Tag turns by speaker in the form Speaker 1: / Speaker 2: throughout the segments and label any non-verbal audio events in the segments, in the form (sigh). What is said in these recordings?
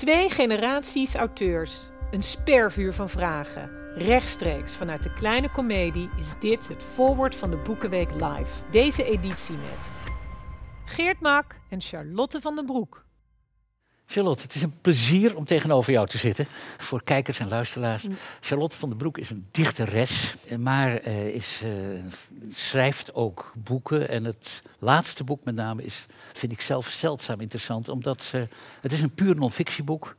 Speaker 1: Twee generaties auteurs. Een spervuur van vragen. Rechtstreeks vanuit de kleine komedie is dit het voorwoord van de Boekenweek Live. Deze editie met Geert Mak en Charlotte van den Broek.
Speaker 2: Charlotte, het is een plezier om tegenover jou te zitten. Voor kijkers en luisteraars.
Speaker 3: Mm.
Speaker 2: Charlotte van den Broek is een dichteres, maar eh, is, eh, schrijft ook boeken. En het laatste boek met name is, vind ik zelf zeldzaam interessant, omdat ze, het is een puur non-fictieboek.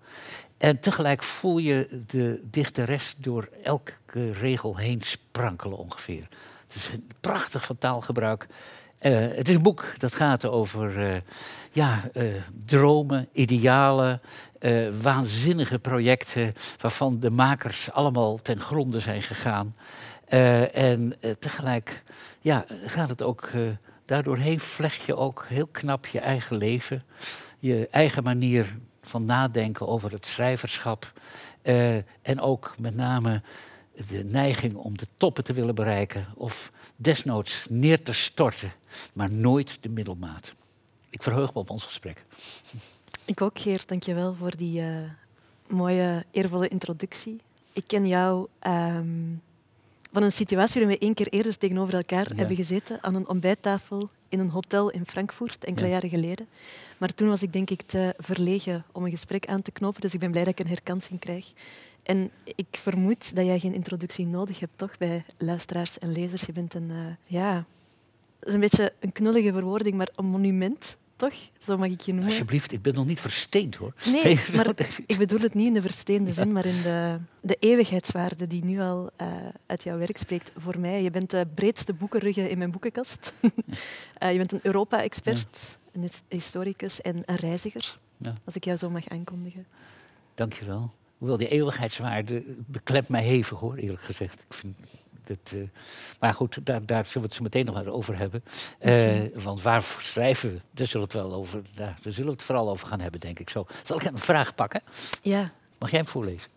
Speaker 2: En tegelijk voel je de dichteres door elke regel heen sprankelen ongeveer. Het is een prachtig van taalgebruik. Eh, het is een boek dat gaat over eh, ja, eh, dromen, idealen, waanzinnige projecten waarvan de makers allemaal ten gronde zijn gegaan. En tegelijk ja, gaat het ook, daardoorheen vlecht je ook heel knap je eigen leven, je eigen manier van nadenken over het schrijverschap. en ook met name de neiging om de toppen te willen bereiken of desnoods neer te storten, maar nooit de middelmaat. Ik verheug me op ons gesprek.
Speaker 3: Ik ook, Geert. Dank je wel voor die eh, mooie, eervolle introductie. Ik ken jou ehm, van een situatie waarin we één keer eerder tegenover elkaar
Speaker 2: Ja.
Speaker 3: hebben gezeten aan een ontbijttafel in een hotel in Frankfurt, enkele
Speaker 2: Ja.
Speaker 3: jaren geleden. Maar toen was ik denk ik te verlegen om een gesprek aan te knopen, dus ik ben blij dat ik een herkansing krijg. En ik vermoed dat jij geen introductie nodig hebt, toch, bij luisteraars en lezers. Je bent een, eh, ja, dat is een beetje een knullige verwoording, maar een monument, toch? Zo mag ik je noemen.
Speaker 2: Alsjeblieft, ik ben nog niet versteend hoor.
Speaker 3: Nee, maar ik bedoel het niet in de versteende zin, maar in de, de eeuwigheidswaarde die nu al eh, uit jouw werk spreekt voor mij. Je bent de breedste boekenruggen in mijn boekenkast. (laughs) Eh, je bent een Europa-expert, een his- historicus en een reiziger,
Speaker 2: Ja.
Speaker 3: als ik jou zo mag aankondigen.
Speaker 2: Dankjewel. Hoewel die eeuwigheidswaarde beklemt mij hevig hoor, eerlijk gezegd. Ik vind dat, eh, maar goed, daar, daar zullen we het zo meteen nog wel over hebben. Eh, want waar schrijven we? Daar zullen, we het wel over, daar, daar zullen we het vooral over gaan hebben, denk ik zo. Zal ik een vraag pakken?
Speaker 3: Ja,
Speaker 2: Mag jij hem voorlezen?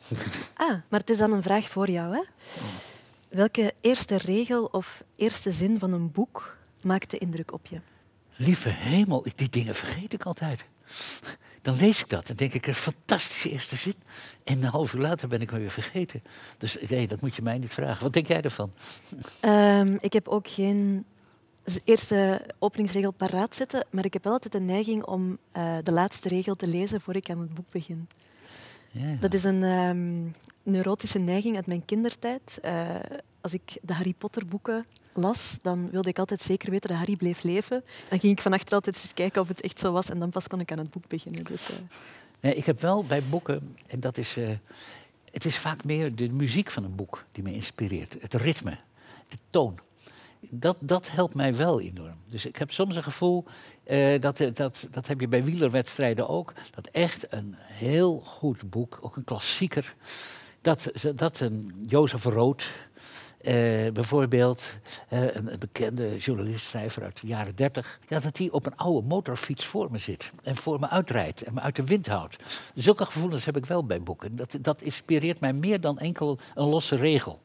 Speaker 3: ah, maar het is dan een vraag voor jou. Hè? Welke eerste regel of eerste zin van een boek maakte indruk op je?
Speaker 2: Lieve hemel, die dingen vergeet ik altijd. Dan lees ik dat en denk ik, een fantastische eerste zin. En een half uur later ben ik hem weer vergeten. Dus nee, dat moet je mij niet vragen. Wat denk jij ervan?
Speaker 3: Ehm, ik heb ook geen eerste openingsregel paraat zitten, maar ik heb wel altijd de neiging om eh, de laatste regel te lezen voor ik aan het boek begin.
Speaker 2: Ja.
Speaker 3: Dat is een ehm, neurotische neiging uit mijn kindertijd. Eh, als ik de Harry Potter boeken las, dan wilde ik altijd zeker weten dat Harry bleef leven. Dan ging ik van achter altijd eens kijken of het echt zo was en dan pas kon ik aan het boek beginnen. Dus, eh,
Speaker 2: Nee, ik heb wel bij boeken, en dat is, eh, het is vaak meer de muziek van een boek die me inspireert. Het ritme, de toon. Dat, dat helpt mij wel enorm. Dus ik heb soms een gevoel, eh, dat, eh, dat, dat heb je bij wielerwedstrijden ook, dat echt een heel goed boek, ook een klassieker, dat, dat een Jozef Rood, eh, bijvoorbeeld, eh, een, bekende journalist, schrijver uit de jaren dertig, ja, dat hij op een oude motorfiets voor me zit en voor me uitrijdt en me uit de wind houdt. Zulke gevoelens heb ik wel bij boeken. Dat, dat inspireert mij meer dan enkel een losse regel.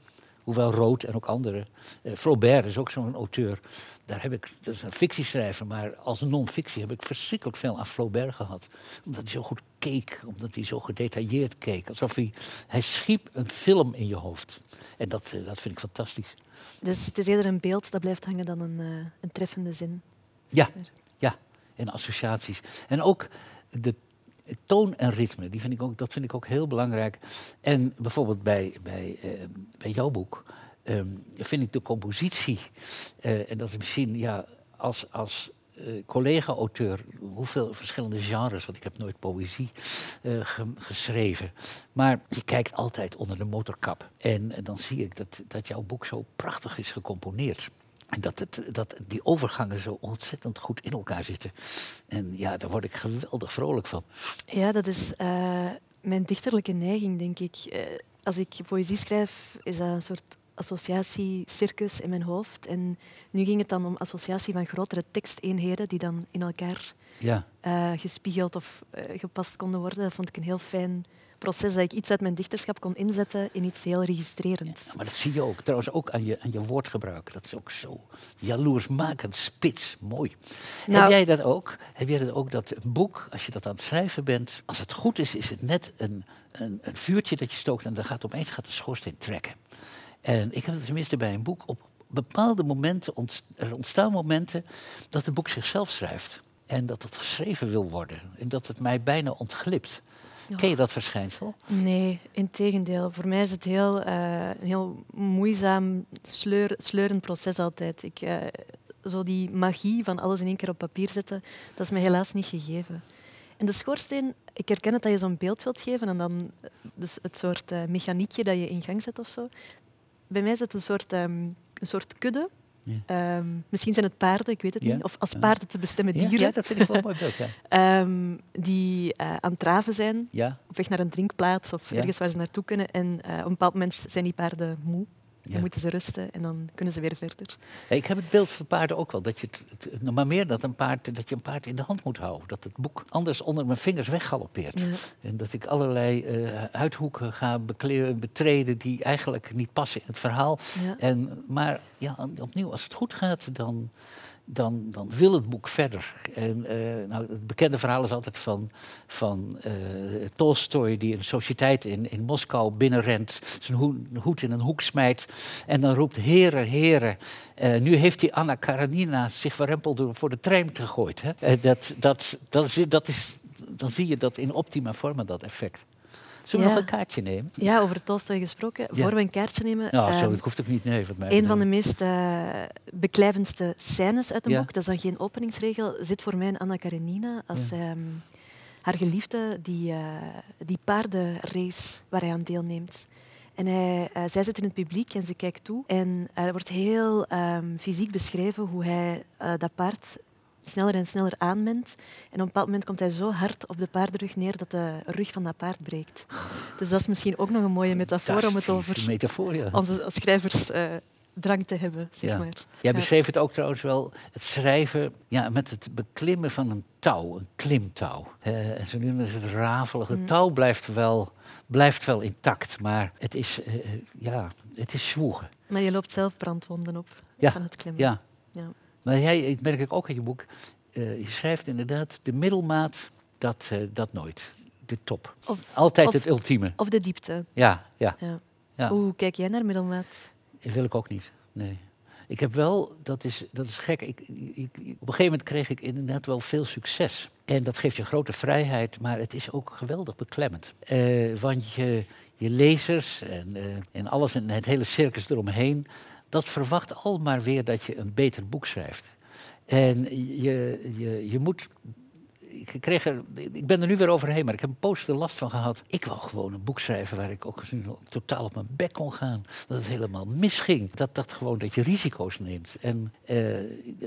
Speaker 2: Hoewel Rood en ook anderen. eh, Flaubert is ook zo'n auteur. Daar heb ik, dat is een fictieschrijver, maar als non-fictie heb ik verschrikkelijk veel aan Flaubert gehad. Omdat hij zo goed keek, omdat hij zo gedetailleerd keek. Alsof hij, hij schiep een film in je hoofd. En dat, eh, dat vind ik fantastisch.
Speaker 3: dus het is eerder een beeld dat blijft hangen dan een, eh, een treffende zin.
Speaker 2: Ja, ja, en associaties. En ook de toon en ritme, die vind ik ook, dat vind ik ook heel belangrijk. En bijvoorbeeld bij, bij, eh, bij jouw boek ehm, vind ik de compositie, eh, en dat is misschien ja, als, als eh, collega-auteur, hoeveel verschillende genres, want ik heb nooit poëzie ge- geschreven. Maar je kijkt altijd onder de motorkap. En, en dan zie ik dat, dat jouw boek zo prachtig is gecomponeerd. Dat, het, dat die overgangen zo ontzettend goed in elkaar zitten. En ja, daar word ik geweldig vrolijk van.
Speaker 3: Ja, dat is eh, mijn dichterlijke neiging, denk ik. Eh, als ik poëzie schrijf, is dat een soort associatie circus in mijn hoofd. En nu ging het dan om associatie van grotere teksteenheden die dan in elkaar
Speaker 2: Ja.
Speaker 3: eh, gespiegeld of eh, gepast konden worden. Dat vond ik een heel fijn proces, dat ik iets uit mijn dichterschap kon inzetten in iets heel registrerends.
Speaker 2: Ja, maar dat zie je ook. Trouwens ook aan je, aan je woordgebruik. Dat is ook zo jaloersmakend spits. Mooi.
Speaker 3: Nou-
Speaker 2: Heb jij dat ook? Heb jij dat ook dat een boek, als je dat aan het schrijven bent, als het goed is, is het net een, een, een vuurtje dat je stookt en dan gaat opeens gaat de schoorsteen trekken. En ik heb het tenminste bij een boek op bepaalde momenten, er ontstaan momenten dat het boek zichzelf schrijft. En dat het geschreven wil worden. En dat het mij bijna ontglipt.
Speaker 3: Ja.
Speaker 2: Ken je dat verschijnsel?
Speaker 3: Nee, integendeel. Voor mij is het heel, eh, een heel moeizaam, sleur, sleurend proces altijd. Ik, eh, zo die magie van alles in één keer op papier zetten, dat is me helaas niet gegeven. En de schoorsteen, ik herken het dat je zo'n beeld wilt geven en dan eh, dus het soort mechaniekje dat je in gang zet of zo. Bij mij is het een soort, ehm, een soort kudde.
Speaker 2: Ja.
Speaker 3: Ehm, misschien zijn het paarden, ik weet het
Speaker 2: Ja.
Speaker 3: niet. Of als paarden te bestemmen dieren.
Speaker 2: ja, dat vind ik wel mooi beeld. Ja. (laughs)
Speaker 3: ehm, die eh, aan het draven zijn
Speaker 2: ja.
Speaker 3: op weg naar een drinkplaats of ergens waar ze naartoe kunnen. En eh, op een bepaald moment zijn die paarden moe. Dan
Speaker 2: Ja.
Speaker 3: moeten ze rusten en dan kunnen ze weer verder.
Speaker 2: Ja, ik heb het beeld van paarden ook wel. Dat je, het, nou, maar meer dat, een paard, dat je een paard in de hand moet houden. Dat het boek anders onder mijn vingers weggaloppeert.
Speaker 3: Ja.
Speaker 2: En dat ik allerlei eh, uithoeken ga bekle- betreden die eigenlijk niet passen in het verhaal. En, maar ja, opnieuw, als het goed gaat, dan, dan, dan wil het boek verder. En, eh, nou, het bekende verhaal is altijd van, van eh Tolstoy, die een sociëteit in, in Moskou binnenrent, zijn hoed, in een hoek smijt en dan roept: Heren, heren. Eh, nu heeft die Anna Karenina zich verrempeld voor de trein gegooid. Hè? Dat, dat, dat is, dat is, dan zie je dat in optima forma, dat effect. Zullen we
Speaker 3: Ja.
Speaker 2: nog een kaartje nemen?
Speaker 3: ja, over Tolstoy gesproken.
Speaker 2: Ja.
Speaker 3: Voor we een kaartje nemen.
Speaker 2: Nou, zo,
Speaker 3: ehm,
Speaker 2: dat hoeft ook niet. Nee, mij
Speaker 3: een van de meest eh, beklijvendste scènes uit een
Speaker 2: Ja.
Speaker 3: boek, dat is dan geen openingsregel, zit voor mij in Anna Karenina als
Speaker 2: Ja.
Speaker 3: ehm, haar geliefde die, eh, die paardenrace waar hij aan deelneemt. En hij, eh, zij zit in het publiek en ze kijkt toe. En er wordt heel ehm, fysiek beschreven hoe hij dat paard sneller en sneller aanment. En op een bepaald moment komt hij zo hard op de paardenrug neer dat de rug van dat paard breekt. Dus dat is misschien ook nog een mooie metafoor om het over
Speaker 2: metafoor, ja.
Speaker 3: onze schrijvers eh, drang te hebben, zeg
Speaker 2: Ja.
Speaker 3: maar.
Speaker 2: Jij
Speaker 3: Ja.
Speaker 2: beschreef het ook trouwens wel, het schrijven ja, met het beklimmen van een touw, een klimtouw. En zo nu is het rafelig. Het
Speaker 3: Mm.
Speaker 2: touw blijft wel, blijft wel intact, maar het is, eh, eh, ja, het is zwoegen.
Speaker 3: Maar je loopt zelf brandwonden op
Speaker 2: Ja,
Speaker 3: van het klimmen.
Speaker 2: Ja. Maar jij, ik merk ik ook in je boek, eh, je schrijft inderdaad de middelmaat, dat, eh, dat nooit. De top.
Speaker 3: Of,
Speaker 2: Altijd
Speaker 3: of-
Speaker 2: het ultieme.
Speaker 3: of de diepte.
Speaker 2: Ja, ja.
Speaker 3: Ja.
Speaker 2: ja.
Speaker 3: Hoe kijk jij naar middelmaat?
Speaker 2: Dat wil ik ook niet. Nee. Ik heb wel, dat is, dat is gek. Ik, op een gegeven moment kreeg ik inderdaad wel veel succes. En dat geeft je grote vrijheid, maar het is ook geweldig beklemmend. Eh, want je, je lezers en, en alles en het hele circus eromheen, dat verwacht al maar weer dat je een beter boek schrijft. En je, je, je moet. Ik, kreeg er, ik ben er nu weer overheen, maar ik heb een poos er last van gehad. Ik wou gewoon een boek schrijven waar ik ook totaal op mijn bek kon gaan. Dat het helemaal misging. Dat, dat gewoon dat je risico's neemt. En eh,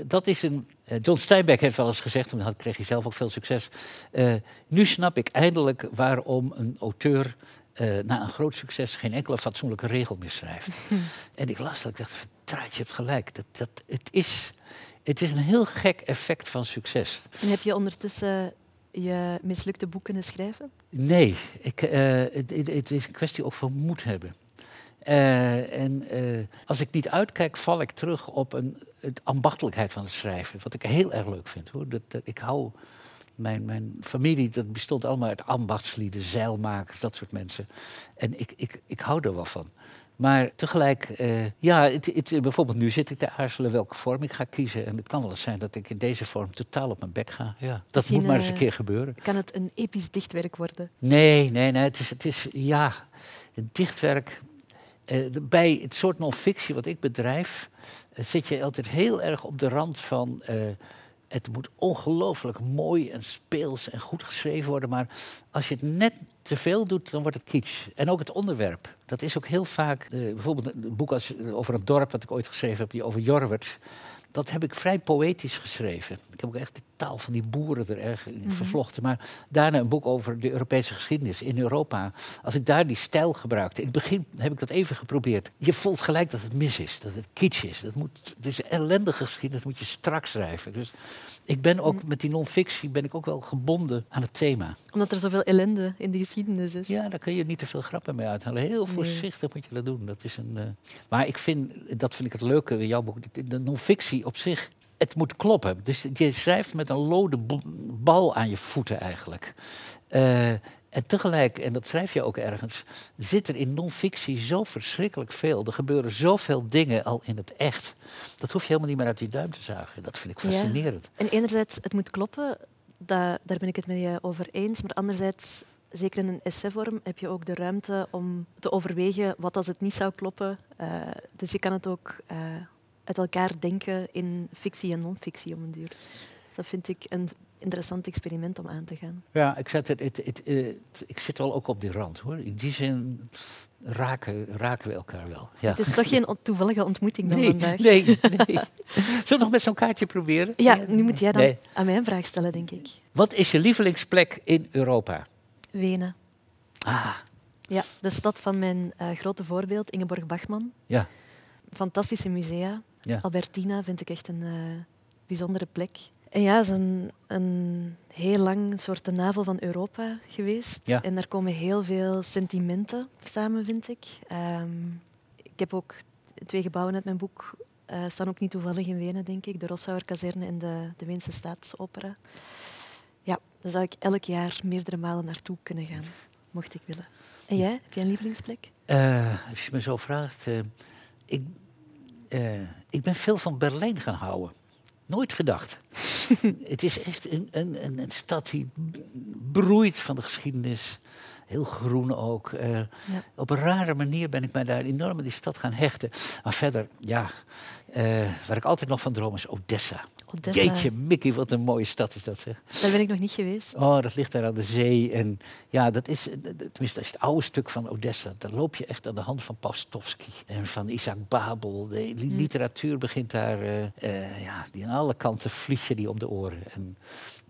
Speaker 2: dat is een. eh, John Steinbeck heeft wel eens gezegd, toen had, kreeg hij zelf ook veel succes. eh, nu snap ik eindelijk waarom een auteur eh, na een groot succes geen enkele fatsoenlijke regel meer schrijft. (laughs) En ik las dat, ik dacht, verdraaid, je hebt gelijk. Dat, dat, het, is, het is een heel gek effect van succes.
Speaker 3: En heb je ondertussen je mislukte boek kunnen schrijven?
Speaker 2: Nee, ik, eh, het, het- het is een kwestie ook van moed hebben. Eh, en als ik niet uitkijk, val ik terug op een, het ambachtelijkheid van het schrijven. Wat ik heel erg leuk vind. Hoor. Dat, dat, ik hou, mijn, mijn familie dat bestond allemaal uit ambachtslieden, zeilmakers, dat soort mensen. En ik, ik, ik hou er wel van. Maar tegelijk, eh, ja, het, het, bijvoorbeeld nu zit ik te aarzelen welke vorm ik ga kiezen. En het kan wel eens zijn dat ik in deze vorm totaal op mijn bek ga. Ja, dat
Speaker 3: Misschien,
Speaker 2: moet maar eens een keer gebeuren.
Speaker 3: Kan het een episch dichtwerk worden?
Speaker 2: Nee, nee, nee. Het is, het is ja, het dichtwerk. eh, bij het soort non-fictie wat ik bedrijf, eh, zit je altijd heel erg op de rand van. Eh, het moet ongelooflijk mooi en speels en goed geschreven worden. Maar als je het net te veel doet, dan wordt het kitsch. En ook het onderwerp. Dat is ook heel vaak. eh, bijvoorbeeld een boek als, over een dorp wat ik ooit geschreven heb, die over Jorwert. Dat heb ik vrij poëtisch geschreven. Ik heb ook echt taal van die boeren er erg in vervlochten. Maar daarna een boek over de Europese geschiedenis in Europa. Als ik daar die stijl gebruikte. In het begin heb ik dat even geprobeerd. Je voelt gelijk dat het mis is, dat het kitsch is. Dat moet, dus ellendige geschiedenis moet je strak schrijven. Dus ik ben ook met die non-fictie ben ik ook wel gebonden aan het thema.
Speaker 3: Omdat er zoveel ellende in de geschiedenis is.
Speaker 2: Ja, daar kun je niet te veel grappen mee uithalen. Heel voorzichtig moet je dat doen. Dat is een, uh... Maar ik vind, dat vind ik het leuke in jouw boek, de non-fictie op zich het moet kloppen. Dus je schrijft met een lode bal aan je voeten eigenlijk. Uh, en tegelijk, en dat schrijf je ook ergens, zit er in non-fictie zo verschrikkelijk veel. Er gebeuren zoveel dingen al in het echt. Dat hoef je helemaal niet meer uit die duim te zuigen. Dat vind ik fascinerend.
Speaker 3: Ja. En enerzijds, het moet kloppen, daar ben ik het met je over eens. Maar anderzijds, zeker in een essayvorm, heb je ook de ruimte om te overwegen wat als het niet zou kloppen. Uh, dus je kan het ook uh, uit elkaar denken in fictie en non-fictie om een duur. Dus dat vind ik een interessant experiment om aan te gaan.
Speaker 2: Ja, ik, zet het, het, het, ik zit wel ook op die rand hoor. In die zin raken, raken we elkaar wel. Ja.
Speaker 3: Het is toch geen toevallige ontmoeting dan
Speaker 2: nee,
Speaker 3: vandaag?
Speaker 2: Nee, (laughs) nee. Zullen we nog met zo'n kaartje proberen?
Speaker 3: Ja, nu moet jij dan aan mij een vraag stellen, denk ik.
Speaker 2: Wat is je lievelingsplek in Europa?
Speaker 3: Wenen.
Speaker 2: Ah.
Speaker 3: Ja, de stad van mijn uh, grote voorbeeld, Ingeborg Bachmann.
Speaker 2: Ja.
Speaker 3: Fantastische musea. Ja. Albertina vind ik echt een uh, bijzondere plek. En ja, het is een, een heel lang soort de navel van Europa geweest.
Speaker 2: Ja.
Speaker 3: En daar komen heel veel sentimenten samen, vind ik. Um, ik heb ook twee gebouwen uit mijn boek. Uh, staan ook niet toevallig in Wenen, denk ik. De Rossauer-kazerne en de, de Weense Staatsopera. Ja, daar zou ik elk jaar meerdere malen naartoe kunnen gaan, mocht ik willen. En jij? Heb jij een lievelingsplek?
Speaker 2: Uh, als je me zo vraagt... Uh, ik uh, ik ben veel van Berlijn gaan houden. Nooit gedacht. (laughs) het is echt een, een, een, stad die broeit van de geschiedenis. Heel groen ook. Uh, ja. Op een rare manier ben ik mij daar enorm in die stad gaan hechten. Maar verder, ja, uh, waar ik altijd nog van droom is Odessa. Jeetje, Mickey, wat een mooie stad is dat, zeg.
Speaker 3: Daar ben ik nog niet geweest.
Speaker 2: Oh, dat ligt daar aan de zee. En ja, dat is, tenminste, dat is het oude stuk van Odessa. Daar loop je echt aan de hand van Pastovsky en van Isaac Babel. De hm. literatuur begint daar, uh, uh, ja, die aan alle kanten vlieg je die om de oren. En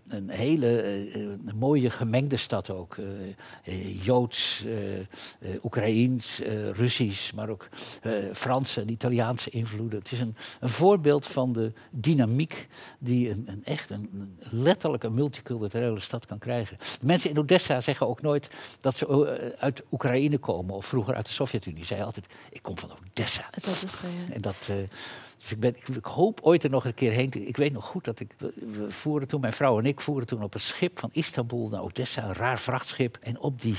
Speaker 2: een hele uh, mooie gemengde stad ook. Uh, Joods, Oekraïens, Russisch, maar ook Franse en Italiaanse invloeden. Het is een, een, voorbeeld van de dynamiek die een, een echt een, letterlijk een multiculturele stad kan krijgen. De mensen in Odessa zeggen ook nooit dat ze uit Oekraïne komen of vroeger uit de Sovjet-Unie. Ze zeiden altijd, ik kom van Odessa.
Speaker 3: Dat is, ja.
Speaker 2: En dat... Dus ik, ben, ik, hoop ooit er nog een keer heen te... Ik weet nog goed dat ik... We voeren toen, mijn vrouw en ik voeren toen op een schip van Istanbul naar Odessa. Een raar vrachtschip. En op die...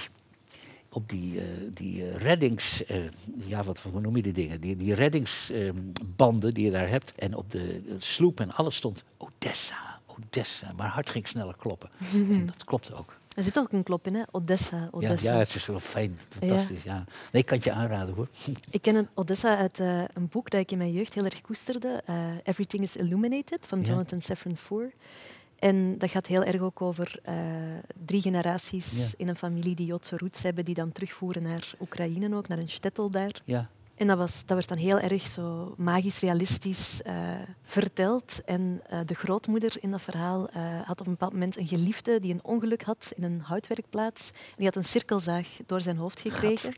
Speaker 2: Op die, uh, die uh, reddings... Uh, ja, wat hoe noem je die dingen? Die, die reddingsbanden die je daar hebt. En op de, de sloep en alles stond Odessa, Odessa. Maar hart ging sneller kloppen. (laughs) en dat klopte ook.
Speaker 3: Er zit ook een klop in, hè? Odessa. Odessa.
Speaker 2: Ja, ja, het is wel fijn. Fantastisch. Ja. Nee, ik kan het je aanraden hoor. (laughs)
Speaker 3: Ik ken een Odessa uit uh, een boek dat ik in mijn jeugd heel erg koesterde. Uh, Everything is Illuminated van Jonathan ja. Safran Foer. En dat gaat heel erg ook over uh, drie generaties in een familie die Joodse roots hebben, die dan terugvoeren naar Oekraïne ook, naar een shtetl daar.
Speaker 2: Ja.
Speaker 3: En dat, was, dat werd dan heel erg zo magisch realistisch uh, verteld. En uh, de grootmoeder in dat verhaal uh, had op een bepaald moment een geliefde die een ongeluk had in een houtwerkplaats. En die had een cirkelzaag door zijn hoofd gekregen.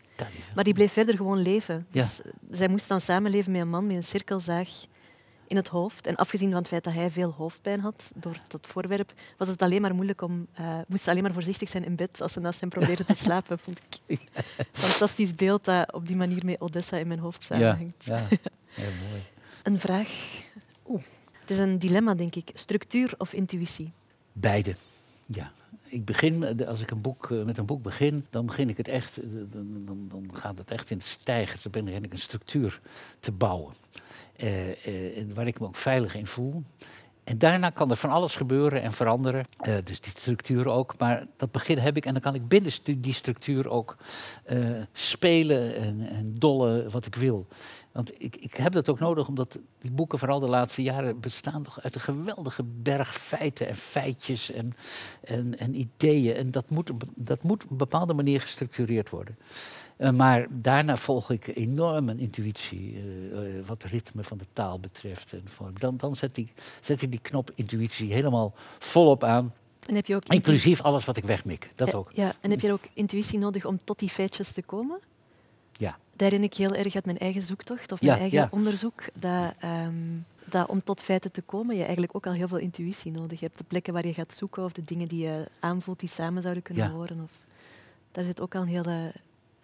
Speaker 3: Maar die bleef verder gewoon leven.
Speaker 2: Ja.
Speaker 3: Dus zij moest dan samenleven met een man met een cirkelzaag in het hoofd. En afgezien van het feit dat hij veel hoofdpijn had door dat voorwerp, was het alleen maar moeilijk om... Uh, moest ze alleen maar voorzichtig zijn in bed als ze naast hem probeerde te (laughs) slapen, vond ik. Fantastisch beeld dat op die manier met Odessa in mijn hoofd samenhangt.
Speaker 2: Ja, (laughs) ja. Heel mooi.
Speaker 3: Een vraag. Oeh. Het is een dilemma, denk ik. Structuur of intuïtie?
Speaker 2: Beide. Ja, ik begin, als ik een boek, met een boek begin, dan begin ik het echt, dan, dan, dan gaat het echt in het stijgen. Dan begin ik een structuur te bouwen. Uh, uh, waar ik me ook veilig in voel. En daarna kan er van alles gebeuren en veranderen. Dus die structuur ook. Maar dat begin heb ik en dan kan ik binnen die structuur ook spelen en, en dollen wat ik wil. Want ik, ik heb dat ook nodig, omdat die boeken vooral de laatste jaren bestaan toch uit een geweldige berg feiten en feitjes en, en, en ideeën. En dat moet, dat moet op een bepaalde manier gestructureerd worden. Uh, maar daarna volg ik enorm een intuïtie, uh, wat het ritme van de taal betreft. En dan dan zet, die, zet ik die knop intuïtie helemaal volop aan.
Speaker 3: En heb je ook
Speaker 2: Inclusief alles wat ik wegmik, dat ook.
Speaker 3: Ja, en heb je ook intuïtie nodig om tot die feitjes te komen?
Speaker 2: Ja.
Speaker 3: Daar herinner ik heel erg uit mijn eigen zoektocht of mijn eigen onderzoek. Dat, um, dat om tot feiten te komen je eigenlijk ook al heel veel intuïtie nodig hebt. De plekken waar je gaat zoeken of de dingen die je aanvoelt die samen zouden kunnen horen. Of, daar zit ook al een hele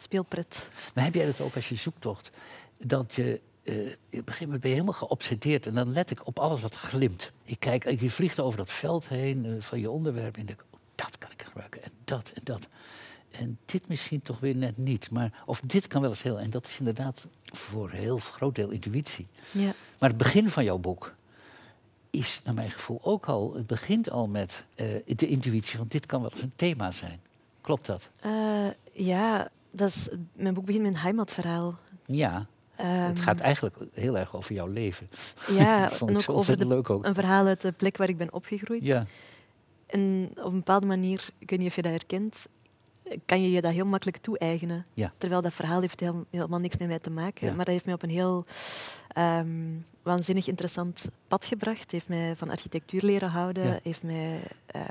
Speaker 3: speelpret.
Speaker 2: Maar heb jij dat ook als je zoektocht? Dat je uh, op een gegeven moment ben je helemaal geobsedeerd en dan let ik op alles wat glimt. Ik kijk, je vliegt over dat veld heen uh, van je onderwerp en denk, oh, dat kan ik gebruiken en dat en dat. En dit misschien toch weer net niet. Maar, of dit kan wel eens heel. En dat is inderdaad voor een heel groot deel intuïtie.
Speaker 3: Ja.
Speaker 2: Maar het begin van jouw boek is naar mijn gevoel ook al. Het begint al met uh, de intuïtie van dit kan wel eens een thema zijn. Klopt dat?
Speaker 3: Ja, dat is, mijn boek begint met een heimatverhaal.
Speaker 2: Ja. Um, het gaat eigenlijk heel erg over jouw leven.
Speaker 3: Ja, (laughs) en ook over de,
Speaker 2: leuk ook.
Speaker 3: een verhaal uit de plek waar ik ben opgegroeid.
Speaker 2: Ja.
Speaker 3: En op een bepaalde manier, ik weet niet of je dat herkent, kan je je dat heel makkelijk toe-eigenen.
Speaker 2: Ja.
Speaker 3: Terwijl dat verhaal heeft helemaal niks met mij te maken. Ja. Maar dat heeft mij op een heel um, waanzinnig interessant pad gebracht. Heeft mij van architectuur leren houden.
Speaker 2: Ja.
Speaker 3: Heeft mij uh,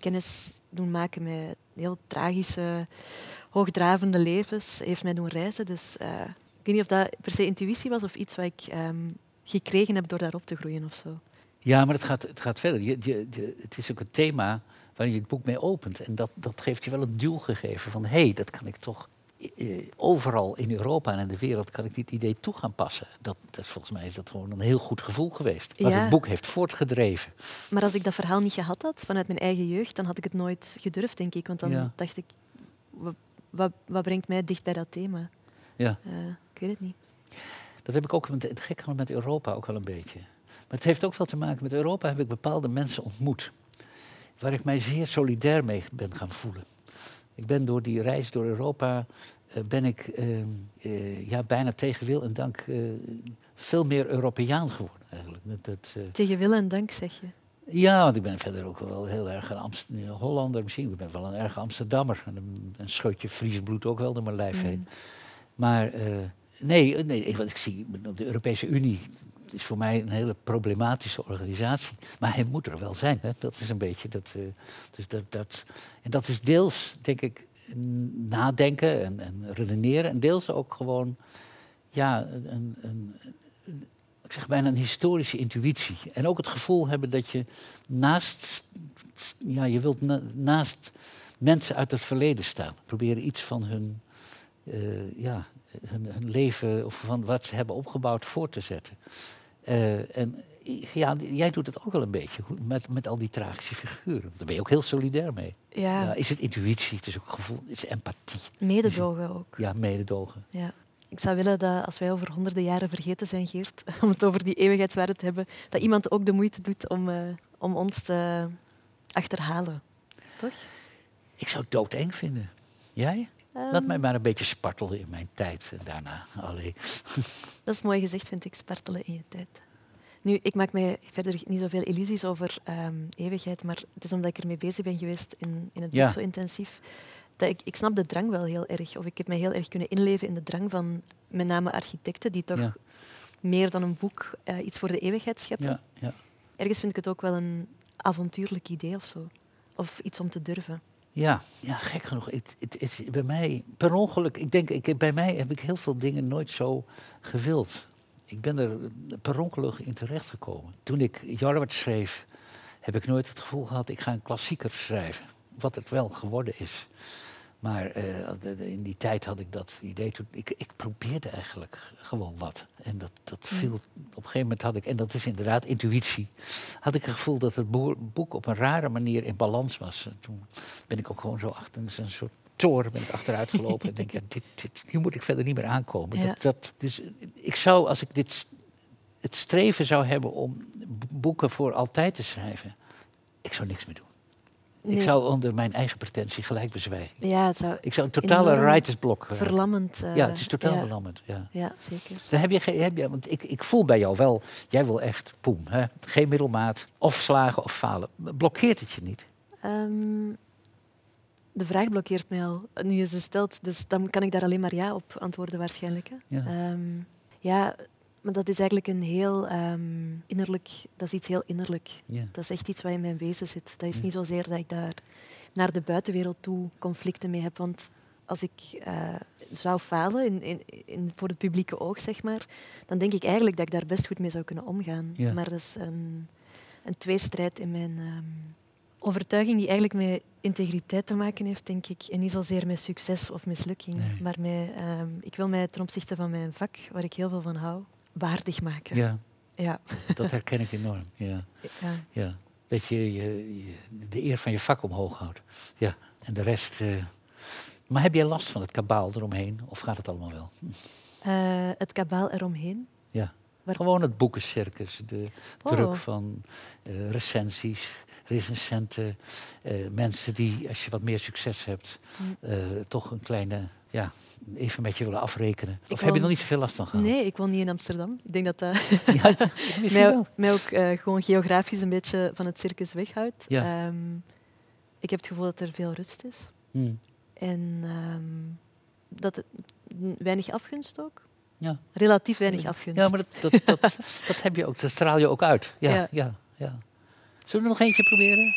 Speaker 3: kennis doen maken met heel tragische, hoogdravende levens. Heeft mij doen reizen. Dus uh, ik weet niet of dat per se intuïtie was of iets wat ik um, gekregen heb door daarop te groeien of zo.
Speaker 2: Ja, maar het gaat, het gaat verder. Je, je, je, het is ook een thema waar je het boek mee opent. En dat, dat geeft je wel een duw gegeven van... hé, hey, dat kan ik toch eh, overal in Europa en in de wereld... kan ik dit idee toe gaan passen. Dat, dat, volgens mij is dat gewoon een heel goed gevoel geweest. Wat
Speaker 3: Ja.
Speaker 2: het boek heeft voortgedreven.
Speaker 3: Maar als ik dat verhaal niet gehad had vanuit mijn eigen jeugd, dan had ik het nooit gedurfd, denk ik. Want dan
Speaker 2: Ja.
Speaker 3: dacht ik, wat, wat, brengt mij dicht bij dat thema?
Speaker 2: Ja.
Speaker 3: Eh, ik weet het niet.
Speaker 2: Dat heb ik ook met, het gek met Europa ook wel een beetje. Maar het heeft ook wel te maken met Europa heb ik bepaalde mensen ontmoet. Waar ik mij zeer solidair mee ben gaan voelen. Ik ben door die reis door Europa eh, ben ik eh, eh, ja, bijna tegen wil en dank veel meer Europeaan geworden eigenlijk. Dat,
Speaker 3: Tegen wil en dank, zeg je.
Speaker 2: Ja, want ik ben verder ook wel heel erg een Amst Hollander misschien. Ik ben wel een erg Amsterdammer. En een, een scheutje Fries bloed ook wel door mijn lijf heen. Maar eh, nee, nee ik, wat ik zie, de Europese Unie is voor mij een hele problematische organisatie. Maar hij moet er wel zijn. Hè? Dat is een beetje dat, eh, dus dat, dat. En dat is deels, denk ik, nadenken en, en redeneren. En deels ook gewoon, ja, een, een, een, ik zeg bijna een historische intuïtie. En ook het gevoel hebben dat je naast, ja, je wilt na- naast mensen uit het verleden staan. Proberen iets van hun, eh, ja, hun, hun leven of van wat ze hebben opgebouwd voor te zetten. Eh, en ja, jij doet het ook wel een beetje met, met al die tragische figuren. Daar ben je ook heel solidair mee.
Speaker 3: Ja,
Speaker 2: Ja, is het intuïtie, het is ook gevoel, het is empathie.
Speaker 3: mededogen ook.
Speaker 2: Ja, mededogen.
Speaker 3: Ja. Ik zou willen dat als wij over honderden jaren vergeten zijn, Geert, (laughs) om het over die eeuwigheidswaarde te hebben, dat iemand ook de moeite doet om, eh, om ons te achterhalen. Toch?
Speaker 2: Ik zou het doodeng vinden. Jij? Laat
Speaker 3: Ehm,
Speaker 2: mij maar een beetje spartelen in mijn tijd en daarna. Allee. (laughs)
Speaker 3: Dat is mooi gezegd, vind ik, spartelen in je tijd. Nu, ik maak mij verder niet zoveel illusies over ehm, eeuwigheid, maar het is omdat ik ermee bezig ben geweest in, in het boek
Speaker 2: Ja.
Speaker 3: zo intensief. Dat ik, ik snap de drang wel heel erg. Of ik heb mij heel erg kunnen inleven in de drang van met name architecten, die toch
Speaker 2: Ja.
Speaker 3: meer dan een boek eh, iets voor de eeuwigheid scheppen.
Speaker 2: Ja, ja.
Speaker 3: Ergens vind ik het ook wel een avontuurlijk idee of zo. Of iets om te durven.
Speaker 2: Ja, ja, gek genoeg. Het, het is bij mij per ongeluk. Ik denk, ik, bij mij heb ik heel veel dingen nooit zo gewild. Ik ben er per ongeluk in terechtgekomen. Toen ik Jarwart schreef, heb ik nooit het gevoel gehad, ik ga een klassieker schrijven. Wat het wel geworden is. Maar eh, in die tijd had ik dat idee. Toen, ik, ik probeerde eigenlijk gewoon wat. En dat, dat viel. Op een gegeven moment had ik, en dat is inderdaad intuïtie. Had ik het gevoel dat het boek op een rare manier in balans was. En toen ben ik ook gewoon zo achter een soort toren ben ik achteruit gelopen. (laughs) en denk, ja, dit, dit, hier moet ik verder niet meer aankomen.
Speaker 3: Ja.
Speaker 2: Dat, dat, dus eh, ik zou, als ik dit, het streven zou hebben om boeken voor altijd te schrijven, ik zou niks meer doen.
Speaker 3: Nee.
Speaker 2: Ik zou onder mijn eigen pretentie gelijk bezwijken.
Speaker 3: Ja, het zou
Speaker 2: Ik zou een totale writersblok... eh,
Speaker 3: verlammend... eh,
Speaker 2: ja, het is totaal
Speaker 3: ja,
Speaker 2: verlammend. Ja.
Speaker 3: Ja, zeker.
Speaker 2: Dan heb je, heb je, want ik, ik voel bij jou wel, jij wil echt poem. Hè? Geen middelmaat, of slagen of falen. Blokkeert het je niet?
Speaker 3: Ehm, de vraag blokkeert mij al. Nu je ze stelt, dus dan kan ik daar alleen maar ja op antwoorden waarschijnlijk. Hè.
Speaker 2: Ja.
Speaker 3: Ehm, ja, maar dat is eigenlijk een heel ehm, innerlijk... Dat is iets heel innerlijk. Dat is echt iets wat in mijn wezen zit. Dat is niet zozeer dat ik daar naar de buitenwereld toe conflicten mee heb. Want als ik eh, zou falen in, in, in, voor het publieke oog, zeg maar, dan denk ik eigenlijk dat ik daar best goed mee zou kunnen omgaan. Maar dat is een, een tweestrijd in mijn ehm, overtuiging die eigenlijk met integriteit te maken heeft, denk ik. En niet zozeer met succes of mislukking.
Speaker 2: Nee.
Speaker 3: Maar met, ehm, ik wil mij ten opzichte van mijn vak, waar ik heel veel van hou, waardig maken.
Speaker 2: ja,
Speaker 3: Ja.
Speaker 2: dat herken ik enorm. Ja,
Speaker 3: ja.
Speaker 2: ja. Dat je, je, de eer van je vak omhoog houdt. Ja, en de rest... eh, Maar heb jij last van het kabaal eromheen? Of gaat het allemaal wel?
Speaker 3: Eh, het kabaal eromheen.
Speaker 2: Ja.
Speaker 3: Waar-
Speaker 2: Gewoon het boekencircus, de
Speaker 3: Oh.
Speaker 2: druk van eh, recensies, recensenten, mensen die, als je wat meer succes hebt,
Speaker 3: Mm.
Speaker 2: toch een kleine, ja, even met je willen afrekenen.
Speaker 3: Ik
Speaker 2: Of heb je er niet zoveel last van gehad?
Speaker 3: Nee, ik woon niet in Amsterdam. Ik denk dat dat (laughs)
Speaker 2: Ja, misschien
Speaker 3: mij, ook eh, gewoon geografisch een beetje van het circus weghoudt.
Speaker 2: Ja.
Speaker 3: Ehm, ik heb het gevoel dat er veel rust is.
Speaker 2: Hm.
Speaker 3: En ehm, dat het weinig afgunst ook.
Speaker 2: Ja.
Speaker 3: Relatief weinig afgunst.
Speaker 2: ja, maar dat, dat, dat, (laughs) dat heb je ook, dat straal je ook uit. Ja, ja.
Speaker 3: Ja.
Speaker 2: ja, Zullen we nog eentje proberen?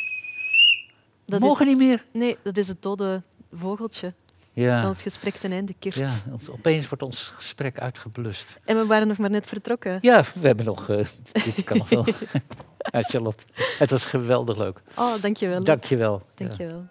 Speaker 3: dat
Speaker 2: Mogen
Speaker 3: is,
Speaker 2: niet meer?
Speaker 3: nee, dat is het dode vogeltje
Speaker 2: Ja.
Speaker 3: ons gesprek ten einde keert.
Speaker 2: ja, opeens wordt ons gesprek uitgeblust.
Speaker 3: En we waren nog maar net vertrokken.
Speaker 2: Ja, we hebben nog. eh (laughs) dit kan nog wel. (laughs) ja, Charlotte, het was geweldig leuk.
Speaker 3: Oh, dankjewel.
Speaker 2: Dank je wel.
Speaker 3: Dankjewel.